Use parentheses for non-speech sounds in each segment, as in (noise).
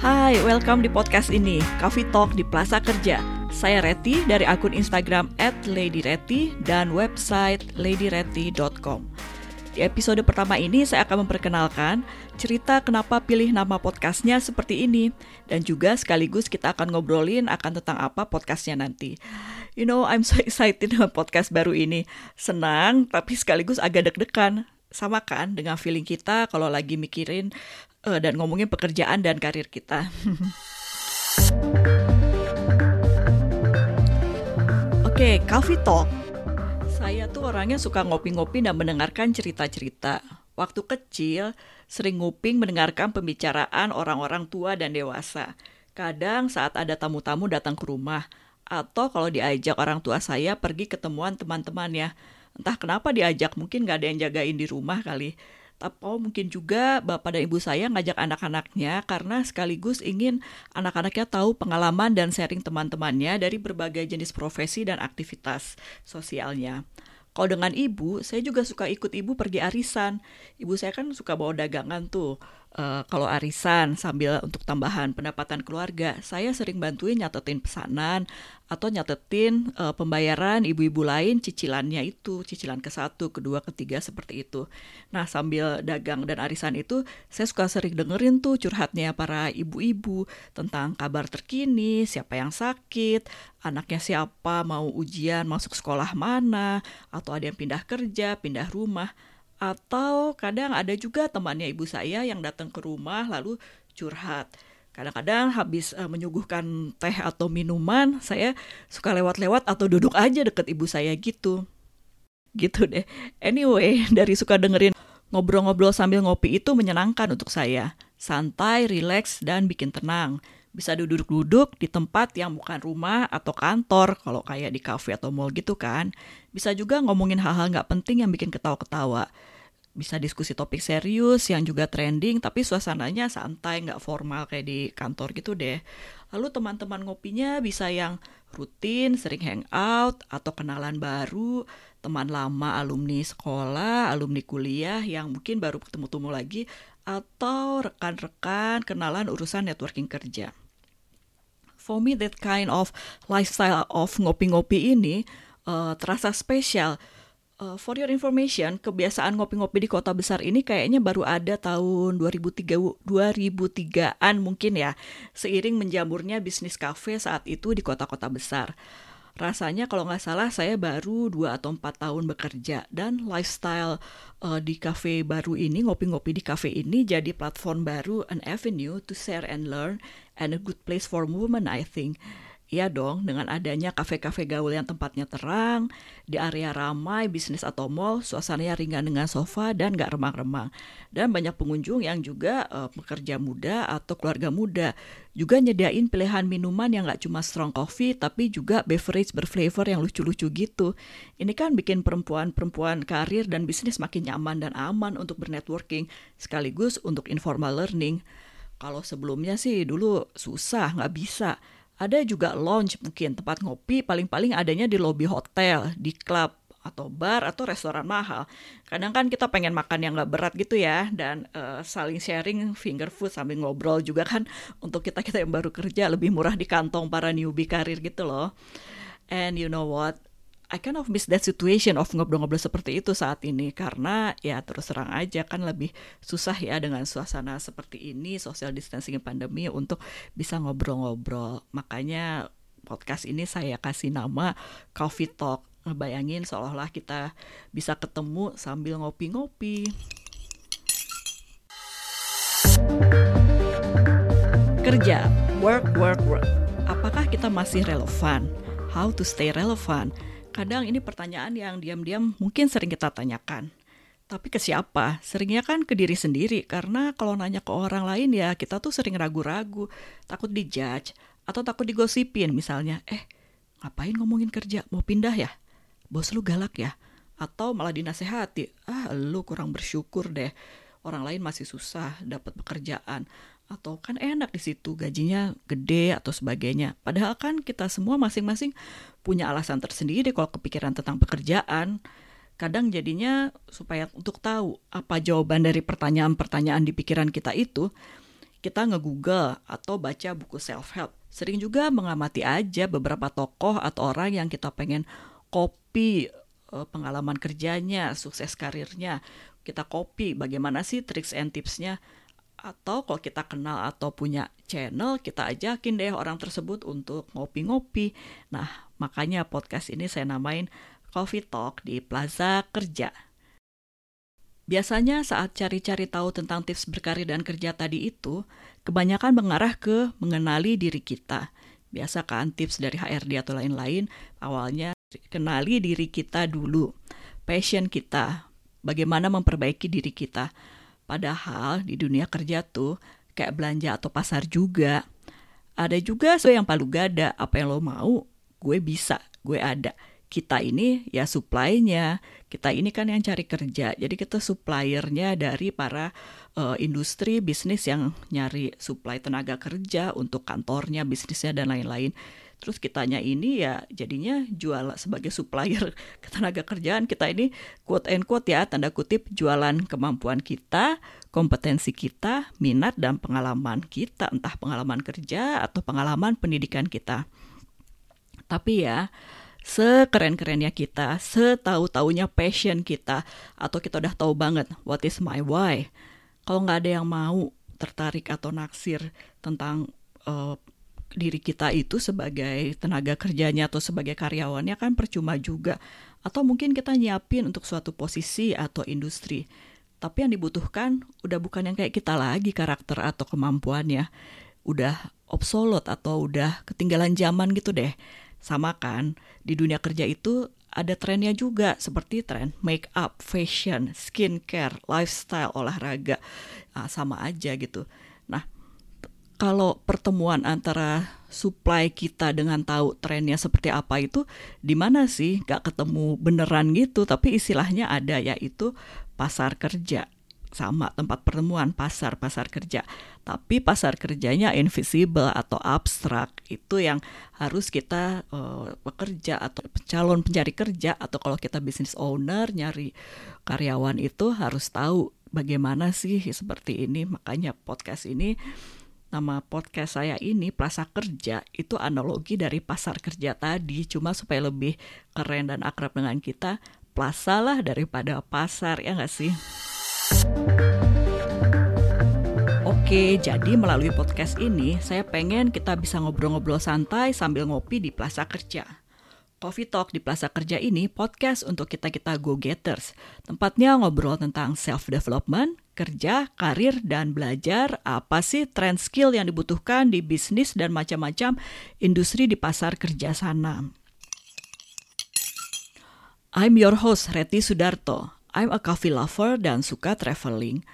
Hai, welcome di podcast ini, Coffee Talk di Plaza Kerja. Saya Reti dari akun Instagram @ladyreti dan website ladyreti.com. Di episode pertama ini saya akan memperkenalkan cerita kenapa pilih nama podcastnya seperti ini dan juga sekaligus kita akan ngobrolin akan tentang apa podcastnya nanti. You know, I'm so (laughs) excited dengan podcast baru ini. Senang tapi sekaligus agak deg-degan. Sama kan dengan feeling kita kalau lagi mikirin uh, dan ngomongin pekerjaan dan karir kita. (laughs) Oke, okay, Coffee Talk. Saya tuh orangnya suka ngopi-ngopi dan mendengarkan cerita-cerita. Waktu kecil, sering nguping mendengarkan pembicaraan orang-orang tua dan dewasa. Kadang saat ada tamu-tamu datang ke rumah, atau kalau diajak orang tua saya pergi ketemuan teman-temannya. Entah kenapa diajak, mungkin gak ada yang jagain di rumah kali atau mungkin juga bapak dan ibu saya ngajak anak-anaknya karena sekaligus ingin anak-anaknya tahu pengalaman dan sharing teman-temannya dari berbagai jenis profesi dan aktivitas sosialnya. Kalau dengan ibu, saya juga suka ikut ibu pergi arisan. Ibu saya kan suka bawa dagangan tuh. Uh, kalau arisan sambil untuk tambahan pendapatan keluarga, saya sering bantuin nyatetin pesanan atau nyatetin uh, pembayaran ibu-ibu lain cicilannya itu, cicilan ke satu, kedua, ketiga seperti itu. Nah sambil dagang dan arisan itu, saya suka sering dengerin tuh curhatnya para ibu-ibu tentang kabar terkini, siapa yang sakit, anaknya siapa, mau ujian, masuk sekolah mana, atau ada yang pindah kerja, pindah rumah atau kadang ada juga temannya ibu saya yang datang ke rumah lalu curhat. Kadang-kadang habis uh, menyuguhkan teh atau minuman, saya suka lewat-lewat atau duduk aja deket ibu saya gitu. Gitu deh. Anyway, (laughs) dari suka dengerin ngobrol-ngobrol sambil ngopi itu menyenangkan untuk saya. Santai, rileks, dan bikin tenang. Bisa duduk-duduk di tempat yang bukan rumah atau kantor, kalau kayak di cafe atau mall gitu kan. Bisa juga ngomongin hal-hal nggak penting yang bikin ketawa-ketawa bisa diskusi topik serius yang juga trending tapi suasananya santai nggak formal kayak di kantor gitu deh. Lalu teman-teman ngopinya bisa yang rutin sering hangout atau kenalan baru teman lama alumni sekolah alumni kuliah yang mungkin baru ketemu-temu lagi atau rekan-rekan kenalan urusan networking kerja. For me that kind of lifestyle of ngopi-ngopi ini uh, terasa spesial Uh, for your information, kebiasaan ngopi-ngopi di kota besar ini kayaknya baru ada tahun 2003 2003-an mungkin ya. Seiring menjamurnya bisnis kafe saat itu di kota-kota besar. Rasanya kalau nggak salah saya baru 2 atau 4 tahun bekerja dan lifestyle uh, di kafe baru ini, ngopi-ngopi di kafe ini jadi platform baru, an avenue to share and learn and a good place for movement I think. Iya dong, dengan adanya kafe-kafe gaul yang tempatnya terang, di area ramai, bisnis atau mall, suasananya ringan dengan sofa dan gak remang-remang. Dan banyak pengunjung yang juga uh, pekerja muda atau keluarga muda. Juga nyediain pilihan minuman yang gak cuma strong coffee, tapi juga beverage berflavor yang lucu-lucu gitu. Ini kan bikin perempuan-perempuan karir dan bisnis makin nyaman dan aman untuk bernetworking, sekaligus untuk informal learning. Kalau sebelumnya sih dulu susah, nggak bisa ada juga lounge mungkin tempat ngopi paling-paling adanya di lobi hotel, di klub atau bar atau restoran mahal. Kadang kan kita pengen makan yang nggak berat gitu ya dan uh, saling sharing finger food sambil ngobrol juga kan untuk kita kita yang baru kerja lebih murah di kantong para newbie karir gitu loh. And you know what? I kind of miss that situation of ngobrol-ngobrol seperti itu saat ini karena ya terus terang aja kan lebih susah ya dengan suasana seperti ini social distancing pandemi untuk bisa ngobrol-ngobrol. Makanya podcast ini saya kasih nama Coffee Talk. Ngebayangin seolah-olah kita bisa ketemu sambil ngopi-ngopi. Kerja, work, work, work. Apakah kita masih relevan? How to stay relevant? Kadang ini pertanyaan yang diam-diam mungkin sering kita tanyakan. Tapi ke siapa? Seringnya kan ke diri sendiri, karena kalau nanya ke orang lain ya kita tuh sering ragu-ragu, takut dijudge, atau takut digosipin misalnya, eh ngapain ngomongin kerja, mau pindah ya? Bos lu galak ya? Atau malah dinasehati, ah lu kurang bersyukur deh, orang lain masih susah dapat pekerjaan atau kan enak di situ gajinya gede atau sebagainya. Padahal kan kita semua masing-masing punya alasan tersendiri kalau kepikiran tentang pekerjaan. Kadang jadinya supaya untuk tahu apa jawaban dari pertanyaan-pertanyaan di pikiran kita itu, kita nge-google atau baca buku self-help. Sering juga mengamati aja beberapa tokoh atau orang yang kita pengen copy uh, pengalaman kerjanya, sukses karirnya. Kita copy bagaimana sih tricks and tipsnya. Atau kalau kita kenal atau punya channel, kita ajakin deh orang tersebut untuk ngopi-ngopi. Nah, makanya podcast ini saya namain Coffee Talk di Plaza Kerja. Biasanya saat cari-cari tahu tentang tips berkarir dan kerja tadi itu, kebanyakan mengarah ke mengenali diri kita. Biasa kan tips dari HRD atau lain-lain, awalnya kenali diri kita dulu. Passion kita, bagaimana memperbaiki diri kita. Padahal di dunia kerja tuh, kayak belanja atau pasar juga. Ada juga yang palu gada, apa yang lo mau, gue bisa, gue ada kita ini ya supply-nya. Kita ini kan yang cari kerja. Jadi kita suppliernya dari para uh, industri bisnis yang nyari supply tenaga kerja untuk kantornya, bisnisnya dan lain-lain. Terus kitanya ini ya jadinya jual sebagai supplier (laughs) tenaga kerjaan kita ini quote and quote ya tanda kutip jualan kemampuan kita, kompetensi kita, minat dan pengalaman kita entah pengalaman kerja atau pengalaman pendidikan kita. Tapi ya sekeren-kerennya kita, setahu-taunya passion kita, atau kita udah tahu banget what is my why. Kalau nggak ada yang mau tertarik atau naksir tentang uh, diri kita itu sebagai tenaga kerjanya atau sebagai karyawannya kan percuma juga. Atau mungkin kita nyiapin untuk suatu posisi atau industri. Tapi yang dibutuhkan udah bukan yang kayak kita lagi karakter atau kemampuannya. Udah obsolete atau udah ketinggalan zaman gitu deh. Sama kan, di dunia kerja itu ada trennya juga seperti tren make up, fashion, skincare, lifestyle, olahraga. Nah, sama aja gitu. Nah, kalau pertemuan antara supply kita dengan tahu trennya seperti apa itu di mana sih? Gak ketemu beneran gitu, tapi istilahnya ada yaitu pasar kerja. Sama tempat pertemuan pasar pasar kerja. Tapi pasar kerjanya invisible atau abstrak. Itu yang harus kita uh, bekerja atau calon pencari kerja atau kalau kita business owner nyari karyawan itu harus tahu bagaimana sih seperti ini. Makanya podcast ini nama podcast saya ini Plaza Kerja itu analogi dari pasar kerja tadi cuma supaya lebih keren dan akrab dengan kita plaza lah daripada pasar ya nggak sih Oke, jadi melalui podcast ini saya pengen kita bisa ngobrol-ngobrol santai sambil ngopi di Plaza Kerja. Coffee Talk di Plaza Kerja ini podcast untuk kita-kita go-getters. Tempatnya ngobrol tentang self-development, kerja, karir, dan belajar apa sih trend skill yang dibutuhkan di bisnis dan macam-macam industri di pasar kerja sana. I'm your host, Reti Sudarto. I'm a coffee lover dan suka traveling.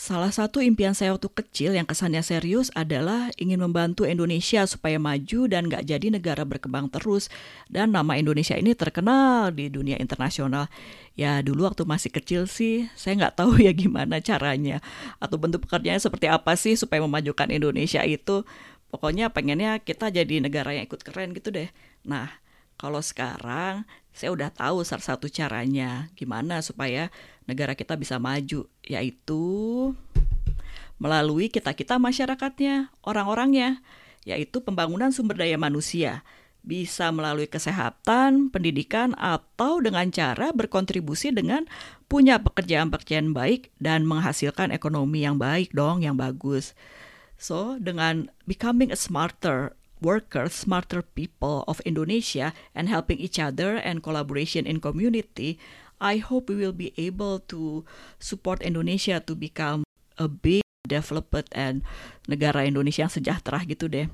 Salah satu impian saya waktu kecil yang kesannya serius adalah ingin membantu Indonesia supaya maju dan gak jadi negara berkembang terus. Dan nama Indonesia ini terkenal di dunia internasional. Ya dulu waktu masih kecil sih, saya nggak tahu (laughs) ya gimana caranya. Atau bentuk pekerjaannya seperti apa sih supaya memajukan Indonesia itu. Pokoknya pengennya kita jadi negara yang ikut keren gitu deh. Nah, kalau sekarang saya udah tahu salah satu caranya gimana supaya negara kita bisa maju, yaitu melalui kita-kita masyarakatnya, orang-orangnya, yaitu pembangunan sumber daya manusia. Bisa melalui kesehatan, pendidikan, atau dengan cara berkontribusi dengan punya pekerjaan-pekerjaan baik dan menghasilkan ekonomi yang baik dong, yang bagus. So, dengan becoming a smarter workers, smarter people of Indonesia and helping each other and collaboration in community, I hope we will be able to support Indonesia to become a big, developed and negara Indonesia yang sejahtera gitu deh.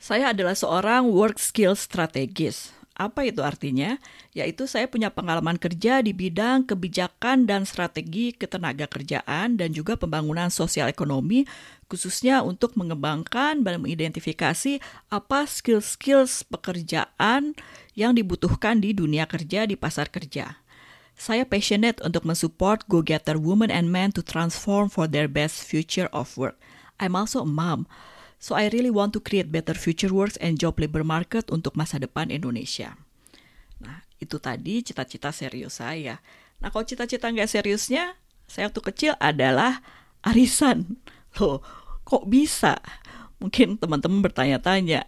Saya adalah seorang work skill strategis. Apa itu artinya? Yaitu saya punya pengalaman kerja di bidang kebijakan dan strategi ketenaga kerjaan dan juga pembangunan sosial ekonomi khususnya untuk mengembangkan dan mengidentifikasi apa skill-skills pekerjaan yang dibutuhkan di dunia kerja di pasar kerja. Saya passionate untuk mensupport go-getter women and men to transform for their best future of work. I'm also a mom. So I really want to create better future works and job labor market untuk masa depan Indonesia. Nah, itu tadi cita-cita serius saya. Nah, kalau cita-cita nggak seriusnya, saya waktu kecil adalah arisan. Loh, kok bisa? Mungkin teman-teman bertanya-tanya,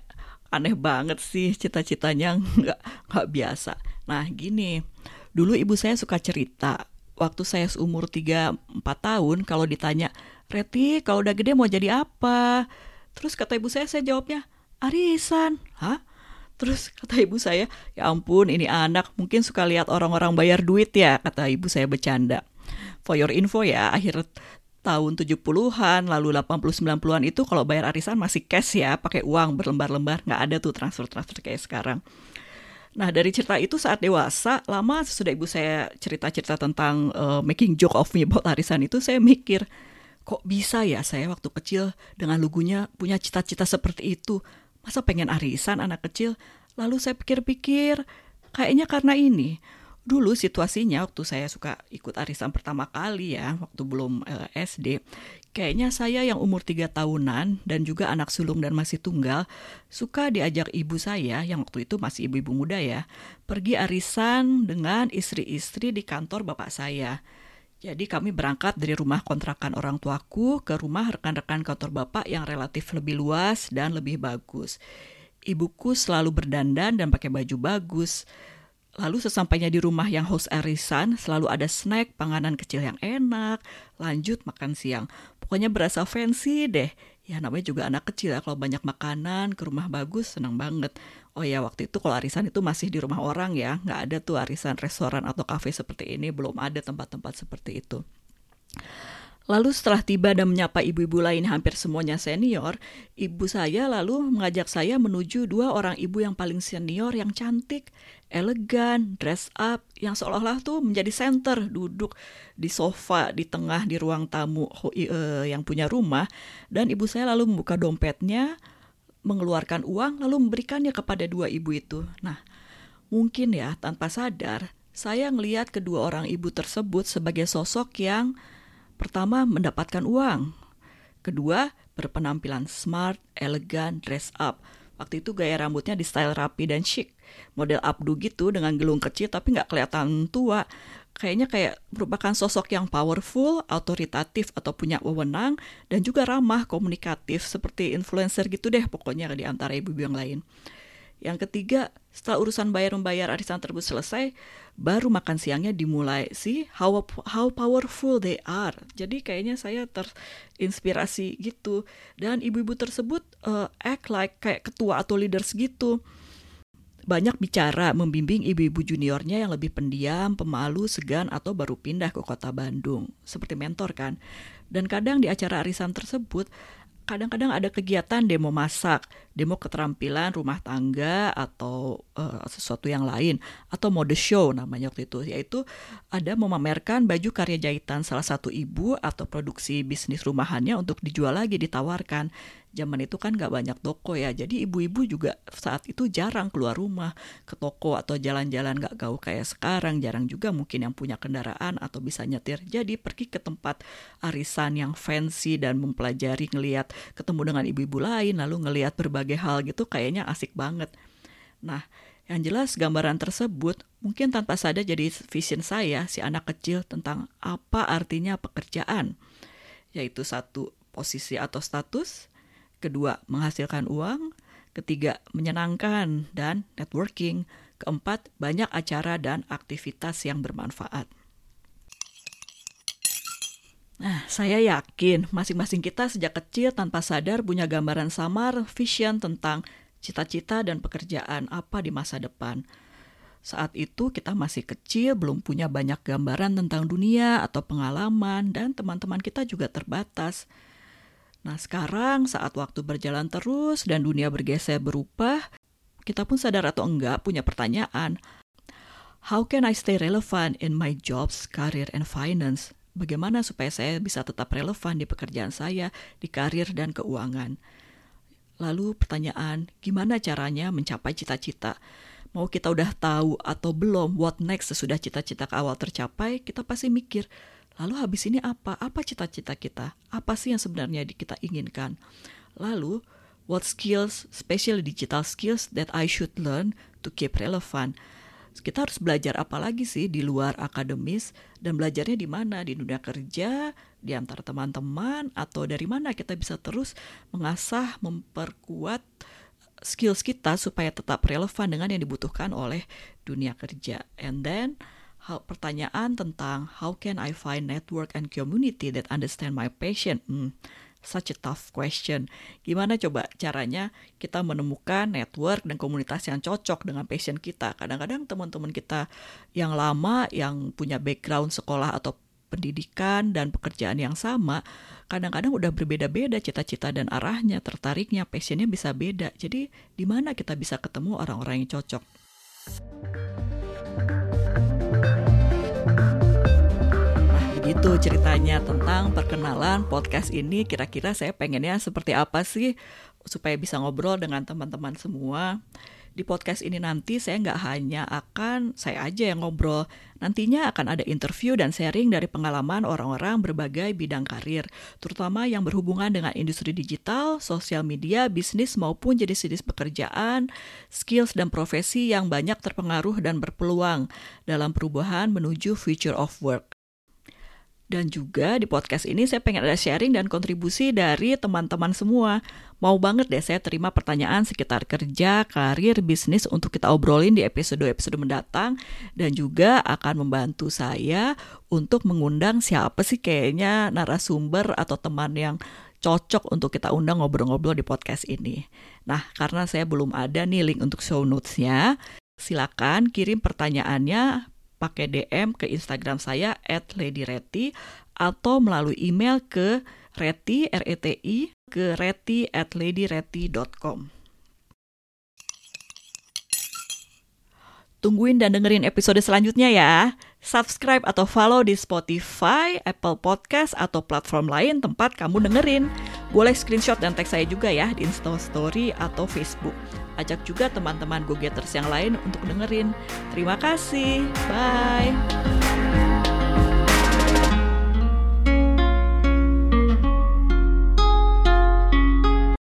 aneh banget sih cita-citanya nggak nggak biasa. Nah gini, dulu ibu saya suka cerita, waktu saya seumur 3-4 tahun kalau ditanya, Reti kalau udah gede mau jadi apa? Terus kata ibu saya, saya jawabnya, arisan. Hah? Terus kata ibu saya, ya ampun ini anak mungkin suka lihat orang-orang bayar duit ya, kata ibu saya bercanda. For your info ya, akhir tahun 70-an lalu 80-90-an itu kalau bayar arisan masih cash ya, pakai uang berlembar-lembar, nggak ada tuh transfer-transfer kayak sekarang. Nah dari cerita itu saat dewasa, lama sesudah ibu saya cerita-cerita tentang uh, making joke of me (laughs) about arisan itu, saya mikir, kok bisa ya saya waktu kecil dengan lugunya punya cita-cita seperti itu Masa pengen arisan anak kecil? Lalu saya pikir-pikir, kayaknya karena ini. Dulu situasinya waktu saya suka ikut arisan pertama kali ya, waktu belum eh, SD, kayaknya saya yang umur tiga tahunan dan juga anak sulung dan masih tunggal, suka diajak ibu saya yang waktu itu masih ibu-ibu muda ya, pergi arisan dengan istri-istri di kantor bapak saya. Jadi kami berangkat dari rumah kontrakan orang tuaku ke rumah rekan-rekan kantor bapak yang relatif lebih luas dan lebih bagus. Ibuku selalu berdandan dan pakai baju bagus. Lalu sesampainya di rumah yang host arisan, selalu ada snack, panganan kecil yang enak, lanjut makan siang. Pokoknya berasa fancy deh. Ya namanya juga anak kecil ya, kalau banyak makanan, ke rumah bagus, senang banget. Oh ya waktu itu kalau arisan itu masih di rumah orang ya, nggak ada tuh arisan restoran atau kafe seperti ini, belum ada tempat-tempat seperti itu. Lalu setelah tiba dan menyapa ibu-ibu lain hampir semuanya senior, ibu saya lalu mengajak saya menuju dua orang ibu yang paling senior yang cantik, elegan, dress up, yang seolah-olah tuh menjadi center, duduk di sofa di tengah di ruang tamu uh, yang punya rumah, dan ibu saya lalu membuka dompetnya, mengeluarkan uang lalu memberikannya kepada dua ibu itu. Nah, mungkin ya tanpa sadar saya melihat kedua orang ibu tersebut sebagai sosok yang pertama mendapatkan uang, kedua berpenampilan smart, elegan, dress up. Waktu itu gaya rambutnya di style rapi dan chic, model abdu gitu dengan gelung kecil tapi nggak kelihatan tua kayaknya kayak merupakan sosok yang powerful, autoritatif atau punya wewenang dan juga ramah, komunikatif seperti influencer gitu deh pokoknya di antara ibu-ibu yang lain. Yang ketiga, setelah urusan bayar membayar arisan tersebut selesai, baru makan siangnya dimulai sih how how powerful they are. Jadi kayaknya saya terinspirasi gitu dan ibu-ibu tersebut uh, act like kayak ketua atau leaders gitu banyak bicara membimbing ibu-ibu juniornya yang lebih pendiam, pemalu, segan, atau baru pindah ke kota Bandung. Seperti mentor kan. Dan kadang di acara arisan tersebut, kadang-kadang ada kegiatan demo masak, demo keterampilan rumah tangga atau uh, sesuatu yang lain atau mode show namanya waktu itu yaitu ada memamerkan baju karya jahitan salah satu ibu atau produksi bisnis rumahannya untuk dijual lagi ditawarkan zaman itu kan nggak banyak toko ya. Jadi ibu-ibu juga saat itu jarang keluar rumah ke toko atau jalan-jalan nggak gaul kayak sekarang. Jarang juga mungkin yang punya kendaraan atau bisa nyetir. Jadi pergi ke tempat arisan yang fancy dan mempelajari ngelihat ketemu dengan ibu-ibu lain lalu ngelihat berbagai hal gitu kayaknya asik banget. Nah yang jelas gambaran tersebut mungkin tanpa sadar jadi vision saya si anak kecil tentang apa artinya pekerjaan. Yaitu satu posisi atau status kedua menghasilkan uang, ketiga menyenangkan dan networking, keempat banyak acara dan aktivitas yang bermanfaat. Nah, saya yakin masing-masing kita sejak kecil tanpa sadar punya gambaran samar vision tentang cita-cita dan pekerjaan apa di masa depan. Saat itu kita masih kecil, belum punya banyak gambaran tentang dunia atau pengalaman, dan teman-teman kita juga terbatas. Nah sekarang saat waktu berjalan terus dan dunia bergeser berubah, kita pun sadar atau enggak punya pertanyaan. How can I stay relevant in my jobs, career, and finance? Bagaimana supaya saya bisa tetap relevan di pekerjaan saya, di karir dan keuangan? Lalu pertanyaan, gimana caranya mencapai cita-cita? Mau kita udah tahu atau belum what next sesudah cita-cita awal tercapai, kita pasti mikir, Lalu habis ini apa? Apa cita-cita kita? Apa sih yang sebenarnya kita inginkan? Lalu, what skills, especially digital skills that I should learn to keep relevant? kita harus belajar apa lagi sih di luar akademis dan belajarnya di mana di dunia kerja di antara teman-teman atau dari mana kita bisa terus mengasah memperkuat skills kita supaya tetap relevan dengan yang dibutuhkan oleh dunia kerja and then hal pertanyaan tentang how can I find network and community that understand my passion hmm, such a tough question. Gimana coba caranya kita menemukan network dan komunitas yang cocok dengan passion kita? Kadang-kadang teman-teman kita yang lama, yang punya background sekolah atau pendidikan dan pekerjaan yang sama, kadang-kadang udah berbeda-beda cita-cita dan arahnya, tertariknya, passionnya bisa beda. Jadi, di mana kita bisa ketemu orang-orang yang cocok? Itu ceritanya tentang perkenalan podcast ini. Kira-kira saya pengennya seperti apa sih supaya bisa ngobrol dengan teman-teman semua. Di podcast ini nanti saya nggak hanya akan saya aja yang ngobrol. Nantinya akan ada interview dan sharing dari pengalaman orang-orang berbagai bidang karir, terutama yang berhubungan dengan industri digital, sosial media, bisnis maupun jenis-jenis pekerjaan, skills dan profesi yang banyak terpengaruh dan berpeluang dalam perubahan menuju future of work. Dan juga di podcast ini saya pengen ada sharing dan kontribusi dari teman-teman semua. Mau banget deh saya terima pertanyaan sekitar kerja, karir, bisnis untuk kita obrolin di episode-episode mendatang. Dan juga akan membantu saya untuk mengundang siapa sih kayaknya narasumber atau teman yang cocok untuk kita undang ngobrol-ngobrol di podcast ini. Nah, karena saya belum ada nih link untuk show notes-nya, silakan kirim pertanyaannya pakai DM ke Instagram saya @ladyreti atau melalui email ke reti r e t i ke reti at ladyreti.com. Tungguin dan dengerin episode selanjutnya ya. Subscribe atau follow di Spotify, Apple Podcast, atau platform lain tempat kamu dengerin. Boleh screenshot dan tag saya juga ya di Instastory atau Facebook. Ajak juga teman-teman go-getters yang lain untuk dengerin. Terima kasih. Bye.